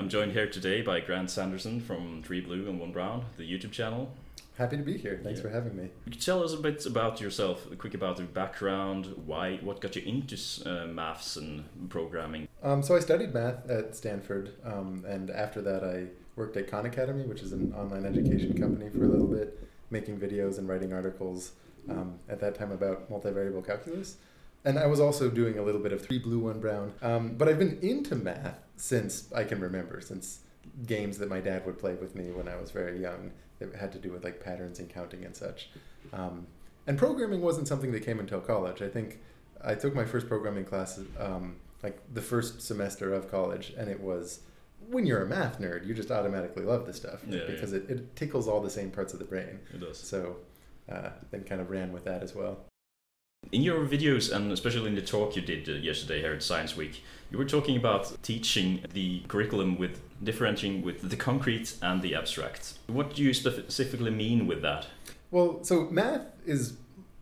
I'm joined here today by Grant Sanderson from Three Blue and One Brown, the YouTube channel. Happy to be here. Thanks Yeah. for having me. Could you tell us a bit about yourself, quick about your background, why, what got you into uh, maths and programming? Um, so I studied math at Stanford, um, and after that I worked at Khan Academy, which is an online education company, for a little bit, making videos and writing articles. Um, at that time about multivariable calculus, and I was also doing a little bit of three blue, one brown. Um, but I've been into math since I can remember, since games that my dad would play with me when I was very young that had to do with like patterns and counting and such. Um, and programming wasn't something that came until college. I think I took my first programming class um, like the first semester of college, and it was when you're a math nerd, you just automatically love this stuff Yeah, because It, it tickles all the same parts of the brain. It does. So uh, then kind of ran with that as well. In your videos, and especially in the talk you did uh, yesterday here at Science Week, you were talking about teaching the curriculum with differentiating with the concrete and the abstract. What do you specifically mean with that? Well, so math is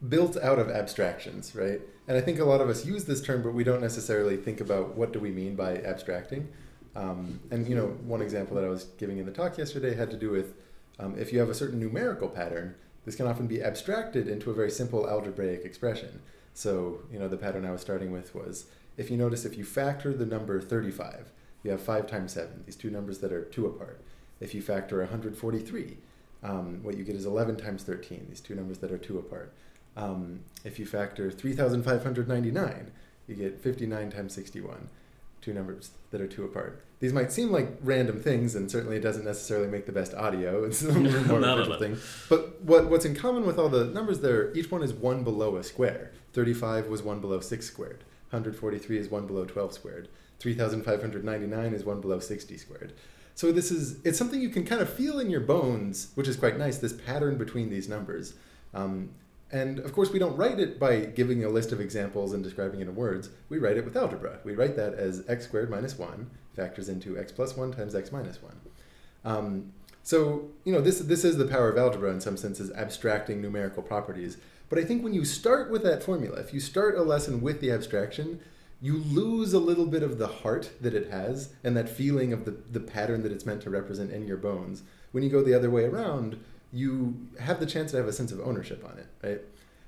built out of abstractions, right? And I think a lot of us use this term, but we don't necessarily think about what do we mean by abstracting. Um, and you know, one example that I was giving in the talk yesterday had to do with um, if you have a certain numerical pattern, this can often be abstracted into a very simple algebraic expression. So, you know, the pattern I was starting with was if you notice if you factor the number 35, you have 5 times 7, these two numbers that are 2 apart. If you factor 143, um, what you get is 11 times 13, these two numbers that are 2 apart. Um, if you factor 3,599, you get 59 times 61, two numbers that are 2 apart. These might seem like random things, and certainly it doesn't necessarily make the best audio. It's a little more No, no, no. thing. But what, what's in common with all the numbers there, each one is 1 below a square. 35 was 1 below 6 squared. 143 is 1 below 12 squared. 3,599 is 1 below 60 squared. So this is it's something you can kind of feel in your bones, which is quite nice. This pattern between these numbers, um, and of course we don't write it by giving a list of examples and describing it in words. We write it with algebra. We write that as x squared minus one factors into x plus one times x minus one. Um, so you know this this is the power of algebra in some senses, abstracting numerical properties. But I think when you start with that formula, if you start a lesson with the abstraction, you lose a little bit of the heart that it has and that feeling of the, the pattern that it's meant to represent in your bones. When you go the other way around, you have the chance to have a sense of ownership on it, right?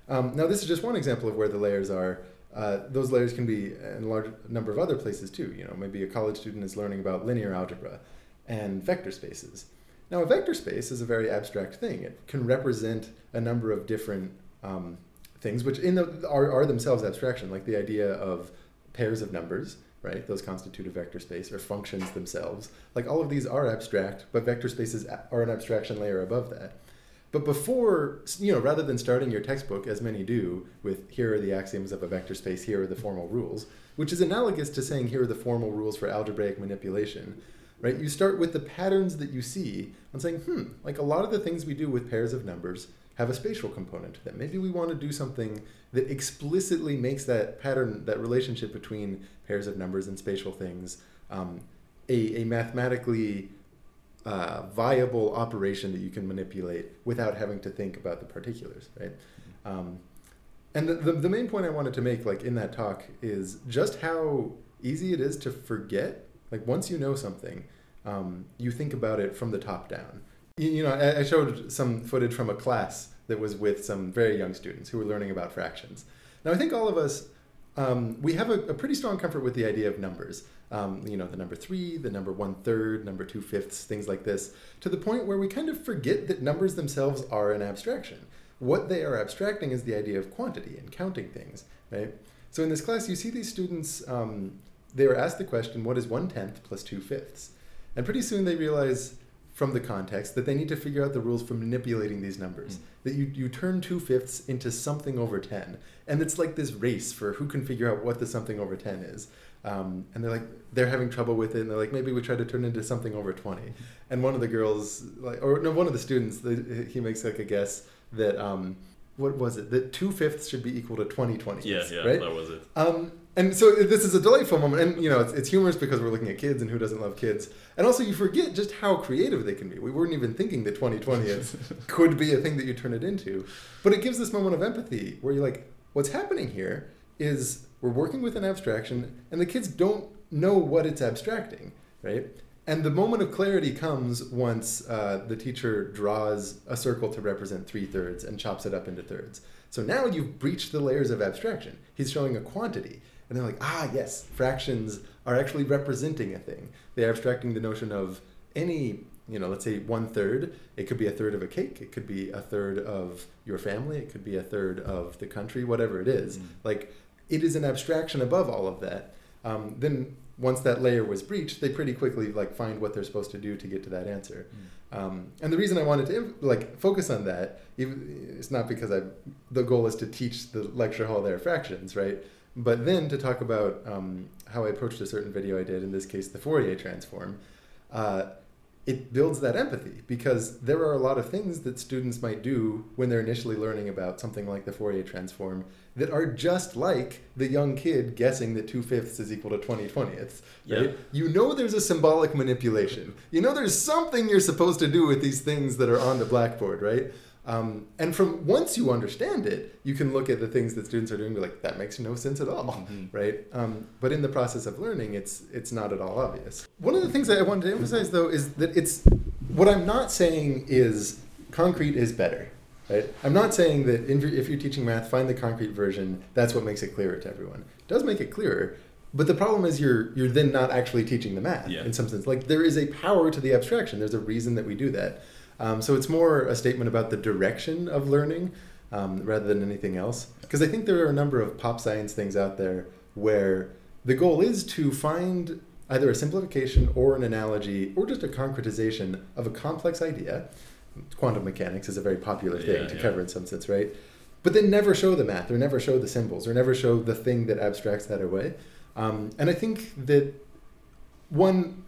Um, now, this is just one example of where the layers are. Uh, those layers can be in a large number of other places too. You know, maybe a college student is learning about linear algebra and vector spaces. Now, a vector space is a very abstract thing. It can represent a number of different um, things, which in the, are, are themselves abstraction, like the idea of pairs of numbers, right? Those constitute a vector space, or functions themselves. Like all of these are abstract, but vector spaces are an abstraction layer above that. But before, you know, rather than starting your textbook, as many do, with here are the axioms of a vector space, here are the formal rules, which is analogous to saying here are the formal rules for algebraic manipulation, right? You start with the patterns that you see and saying, hmm, like a lot of the things we do with pairs of numbers have a spatial component to them. Maybe we want to do something that explicitly makes that pattern, that relationship between pairs of numbers and spatial things, um, a, a mathematically uh, viable operation that you can manipulate without having to think about the particulars, right? Um, and the, the, the main point I wanted to make, like in that talk, is just how easy it is to forget. Like once you know something, um, you think about it from the top down. You, you know, I, I showed some footage from a class that was with some very young students who were learning about fractions. Now, I think all of us, um, we have a, a pretty strong comfort with the idea of numbers. Um, you know, the number three, the number one third, number two fifths, things like this, to the point where we kind of forget that numbers themselves are an abstraction. What they are abstracting is the idea of quantity and counting things, right? So in this class, you see these students, um, they were asked the question, what is one tenth plus two fifths? And pretty soon they realize from the context that they need to figure out the rules for manipulating these numbers. Mm. That you, you turn two fifths into something over 10. And it's like this race for who can figure out what the something over 10 is. Um, and they're like, they're having trouble with it. And they're like, maybe we try to turn it into something over 20. And one of the girls, like, or no, one of the students, the, he makes like a guess that, um, what was it? That two fifths should be equal to 20 20s. Yeah, yeah, right? that was it. Um, and so this is a delightful moment, and you know it's, it's humorous because we're looking at kids, and who doesn't love kids? And also, you forget just how creative they can be. We weren't even thinking that 2020 is, could be a thing that you turn it into, but it gives this moment of empathy where you're like, what's happening here is we're working with an abstraction, and the kids don't know what it's abstracting, right? And the moment of clarity comes once uh, the teacher draws a circle to represent three thirds and chops it up into thirds. So now you've breached the layers of abstraction. He's showing a quantity. And they're like, ah, yes, fractions are actually representing a thing. They're abstracting the notion of any, you know, let's say one third. It could be a third of a cake. It could be a third of your family. It could be a third of the country, whatever it is. Mm. Like, it is an abstraction above all of that. Um, then once that layer was breached, they pretty quickly like find what they're supposed to do to get to that answer. Um, and the reason I wanted to like focus on that, even, it's not because I the goal is to teach the lecture hall their fractions, right? But then to talk about um, how I approached a certain video I did, in this case the Fourier transform, uh, it builds that empathy because there are a lot of things that students might do when they're initially learning about something like the Fourier transform that are just like the young kid guessing that two fifths is equal to 20 twentieths. Right? Yeah. You know there's a symbolic manipulation. You know there's something you're supposed to do with these things that are on the blackboard, right? Um, and from once you understand it, you can look at the things that students are doing and be like, that makes no sense at all, Mhm. right? Um, but in the process of learning, it's it's not at all obvious. One of the things that I wanted to emphasize though is that it's what I'm not saying is concrete is better, right? I'm not saying that if you're teaching math, find the concrete version. That's what makes it clearer to everyone. It does make it clearer, but the problem is you're you're then not actually teaching the math Yeah. in some sense. Like there is a power to the abstraction. There's a reason that we do that. Um, so it's more a statement about the direction of learning um, rather than anything else. Because I think there are a number of pop science things out there where the goal is to find either a simplification or an analogy or just a concretization of a complex idea. Quantum mechanics is a very popular thing Yeah, to yeah. cover in some sense, right? But then never show the math or never show the symbols or never show the thing that abstracts that away. Um, and I think that one,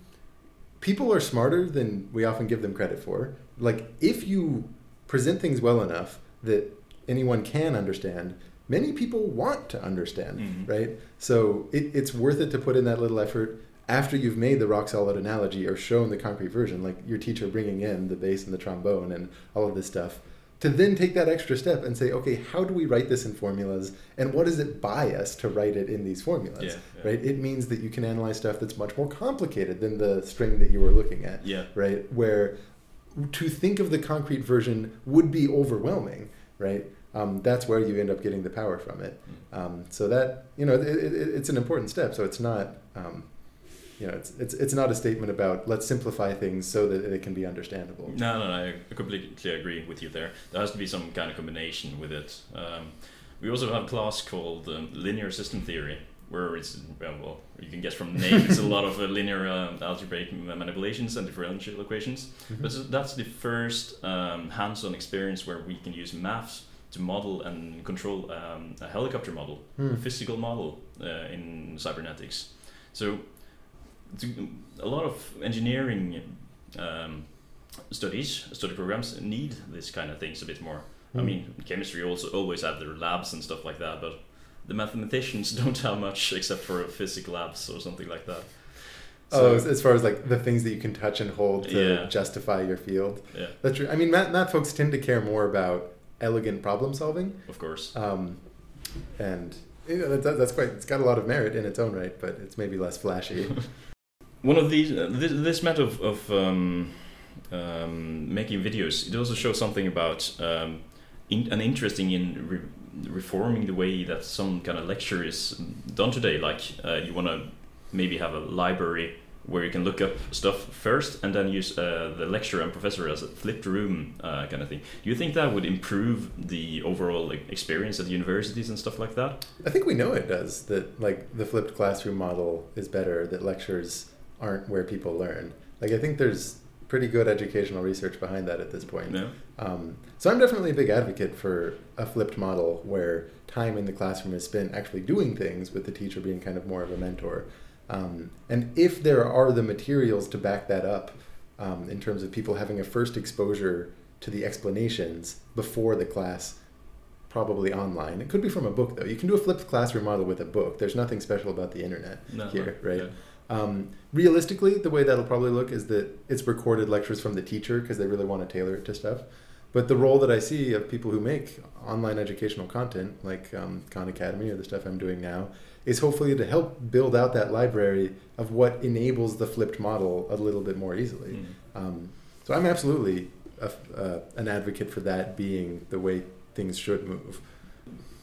people are smarter than we often give them credit for. Like, if you present things well enough that anyone can understand, many people want to understand, Mhm. right? So it, it's worth it to put in that little effort after you've made the rock solid analogy or shown the concrete version, like your teacher bringing in the bass and the trombone and all of this stuff, to then take that extra step and say, okay, how do we write this in formulas and what does it buy us to write it in these formulas? Yeah, yeah. Right? It means that you can analyze stuff that's much more complicated than the string that you were looking at Yeah. right? Where to think of the concrete version would be overwhelming, right? Um, that's where you end up getting the power from it. Um, so that you know, it, it, it's an important step. So it's not, um, you know, it's, it's it's not a statement about let's simplify things so that it can be understandable. No, no, no, I completely agree with you there. There has to be some kind of combination with it. Um, we also have a class called um, linear system theory, where it's well, you can guess from the name, it's a lot of uh, linear uh, algebraic manipulations and differential equations. Mhm. But that's the first um, hands-on experience where we can use maths to model and control um, a helicopter model, Hmm. a physical model uh, in cybernetics. So, to, a lot of engineering um, studies, study programs need this kind of things a bit more. I Hmm. mean, chemistry also always have their labs and stuff like that, but the mathematicians don't have much except for physics labs or something like that. oh, as, as far as like the things that you can touch and hold to Yeah. justify your field. yeah, That's true. I mean, math, math folks tend to care more about elegant problem solving. of course. Um, and you know, that, that's quite, it's got a lot of merit in its own right, but it's maybe less flashy. One of these, uh, this, this method of, of um, um, making videos, it also shows something about um, in, an interesting in re- reforming the way that some kind of lecture is done today. Like uh, you want to maybe have a library where you can look up stuff first and then use uh, the lecturer and professor as a flipped room uh, kind of thing. Do you think that would improve the overall experience at universities and stuff like that? I think we know it does, that like the flipped classroom model is better, that lectures aren't where people learn. Like, I think there's pretty good educational research behind that at this point. No. Um, so I'm definitely a big advocate for a flipped model where time in the classroom is spent actually doing things with the teacher being kind of more of a mentor. Um, and if there are the materials to back that up um, in terms of people having a first exposure to the explanations before the class, probably online. It could be from a book though. You can do a flipped classroom model with a book. There's nothing special about the internet No, here, right? yeah. Um, realistically, the way that'll probably look is that it's recorded lectures from the teacher because they really want to tailor it to stuff. But the role that I see of people who make online educational content, like um, Khan Academy or the stuff I'm doing now, is hopefully to help build out that library of what enables the flipped model a little bit more easily. Mm. Um, so I'm absolutely a, uh, an advocate for that being the way things should move.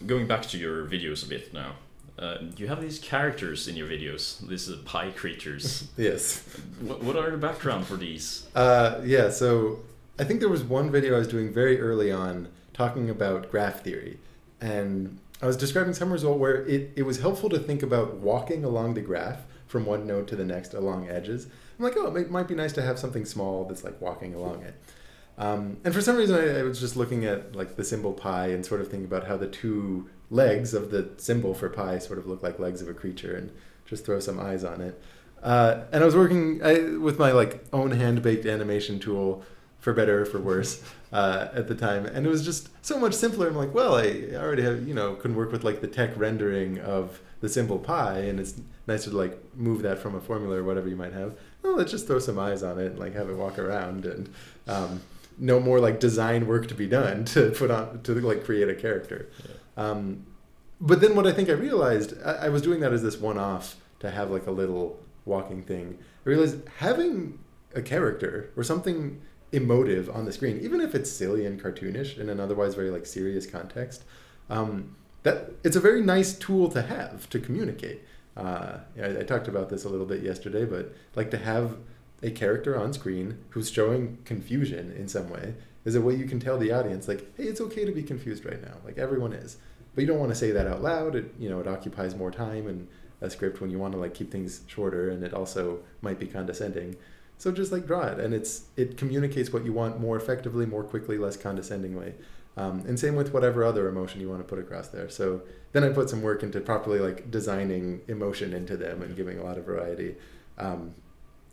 Going back to your videos a bit now, uh, you have these characters in your videos, these uh, pi creatures. Yes. what, what are the background for these? Uh, yeah, so I think there was one video I was doing very early on talking about graph theory. And I was describing some result where it, it was helpful to think about walking along the graph from one node to the next along edges. I'm like, oh, it might be nice to have something small that's like walking along it. Um, and for some reason, I, I, was just looking at like the symbol pi and sort of thinking about how the two legs of the symbol for pi sort of look like legs of a creature, and just throw some eyes on it. Uh, and I was working I, with my like own hand baked animation tool, for better or for worse, uh, at the time, and it was just so much simpler. I'm like, well, I already have you know can work with like the TeX rendering of the symbol pi, and it's nice to like move that from a formula or whatever you might have. Well, let's just throw some eyes on it and like have it walk around and. Um, no more like design work to be done to put on to like create a character. Yeah. Um, but then what I think I realized, I, I was doing that as this one-off to have like a little walking thing. I realized having a character or something emotive on the screen, even if it's silly and cartoonish in an otherwise very like serious context, um, that it's a very nice tool to have to communicate. Uh, I, I talked about this a little bit yesterday, but like to have a character on screen who's showing confusion in some way is a way you can tell the audience like hey it's okay to be confused right now. Like everyone is. But you don't want to say that out loud. It you know it occupies more time in a script when you want to like keep things shorter and it also might be condescending. So just like draw it. And it's it communicates what you want more effectively more quickly less condescendingly um, and same with whatever other emotion you want to put across there. So then i put some work into properly like designing emotion into them and giving a lot of variety. Um,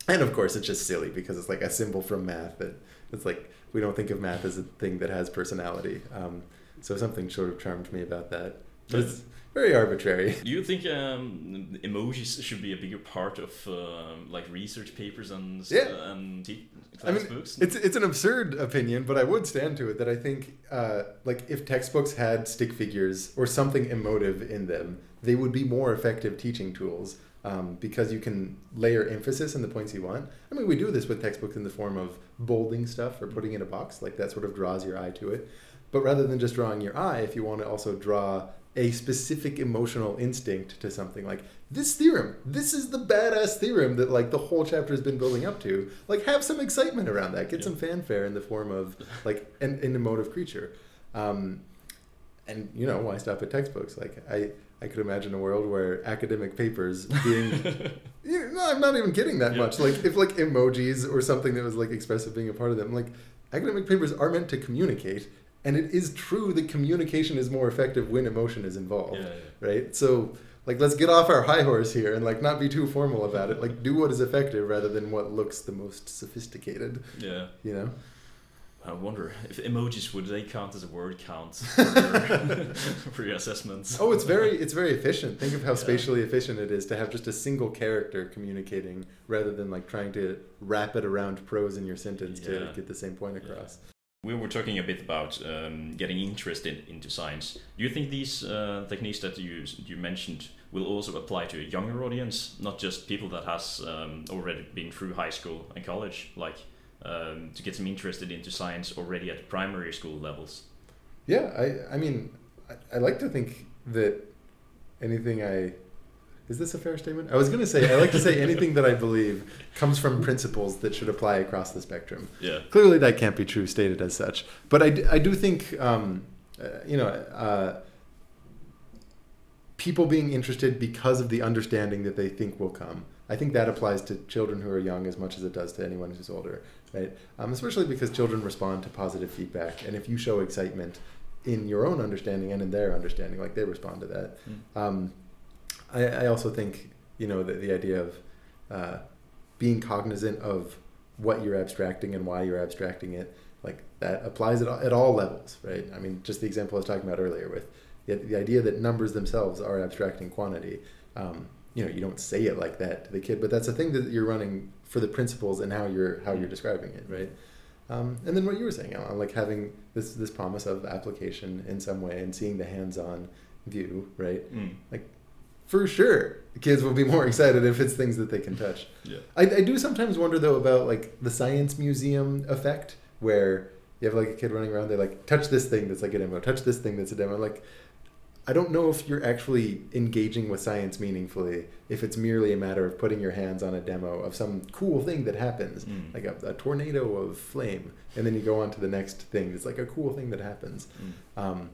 and of course it's just silly because it's like a symbol from math that it's like we don't think of math as a thing that has personality. Um, so something sort of charmed me about that. But it's very arbitrary. Do you think um, emojis should be a bigger part of uh, like research papers and yeah. and te- I mean, books? it's it's an absurd opinion but i would stand to it that i think uh, like if textbooks had stick figures or something emotive in them they would be more effective teaching tools um, because you can layer emphasis in the points you want. I mean, we do this with textbooks in the form of bolding stuff or putting in a box, like that sort of draws your eye to it. But rather than just drawing your eye, if you want to also draw a specific emotional instinct to something like this theorem, this is the badass theorem that like the whole chapter has been building up to, like have some excitement around that, get yeah. some fanfare in the form of like an, an emotive creature. Um, and you know, why stop at textbooks? Like I, I could imagine a world where academic papers being you know, I'm not even kidding that yeah. much. Like if like emojis or something that was like expressive being a part of them, like academic papers are meant to communicate. And it is true that communication is more effective when emotion is involved. Yeah, yeah. Right? So like let's get off our high horse here and like not be too formal about it. Like do what is effective rather than what looks the most sophisticated. Yeah. You know? I wonder if emojis would they count as a word count for, for your assessments. Oh, it's very it's very efficient. Think of how yeah. spatially efficient it is to have just a single character communicating rather than like trying to wrap it around prose in your sentence yeah. to get the same point across. Yeah. We were talking a bit about um, getting interested into science. Do you think these uh, techniques that you you mentioned will also apply to a younger audience, not just people that has um, already been through high school and college, like? Um, to get them interested into science already at primary school levels. Yeah, I, I mean, I, I like to think that anything I is this a fair statement? I was going to say I like to say anything that I believe comes from principles that should apply across the spectrum. Yeah. Clearly, that can't be true stated as such, but I, I do think um, uh, you know uh, people being interested because of the understanding that they think will come. I think that applies to children who are young as much as it does to anyone who's older right? Um, especially because children respond to positive feedback, and if you show excitement in your own understanding and in their understanding, like they respond to that. Mm. Um, I, I, also think you know the, the idea of uh, being cognizant of what you're abstracting and why you're abstracting it, like that applies at all, at all levels, right? I mean, just the example I was talking about earlier with the, the idea that numbers themselves are abstracting quantity. Um, you know, you don't say it like that to the kid, but that's a thing that you're running for the principles and how you're how you're describing it, right? Um, and then what you were saying, Alan, like having this this promise of application in some way and seeing the hands-on view, right? Mm. Like for sure, kids will be more excited if it's things that they can touch. Yeah. I, I do sometimes wonder though about like the science museum effect where you have like a kid running around, they like touch this thing that's like a demo, touch this thing that's a demo. Like, I don't know if you're actually engaging with science meaningfully if it's merely a matter of putting your hands on a demo of some cool thing that happens, Mm. like a, a tornado of flame, and then you go on to the next thing. It's like a cool thing that happens. Mm. Um,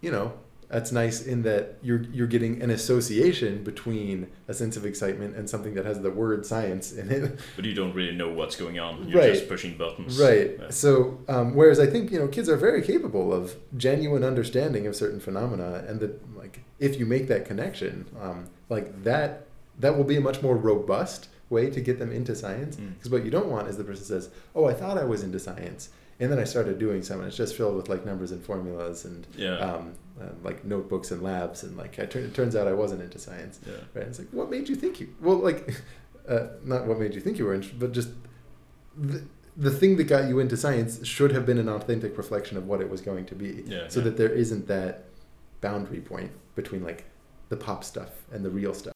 you know, that's nice in that you're you're getting an association between a sense of excitement and something that has the word science in it. But you don't really know what's going on. You're Right. just pushing buttons. Right. Yeah. So, um, whereas I think you know kids are very capable of genuine understanding of certain phenomena, and that like if you make that connection, um, like that that will be a much more robust way to get them into science. Mm. Because what you don't want is the person says, "Oh, I thought I was into science." And then I started doing some, and it's just filled with like numbers and formulas and Yeah. um, uh, like notebooks and labs, and like I tur- it turns out I wasn't into science. yeah. Right? It's like, what made you think you? Well, like, uh, not what made you think you were interested, but just the, the thing that got you into science should have been an authentic reflection of what it was going to be. Yeah, so yeah. that there isn't that boundary point between like the pop stuff and the real stuff.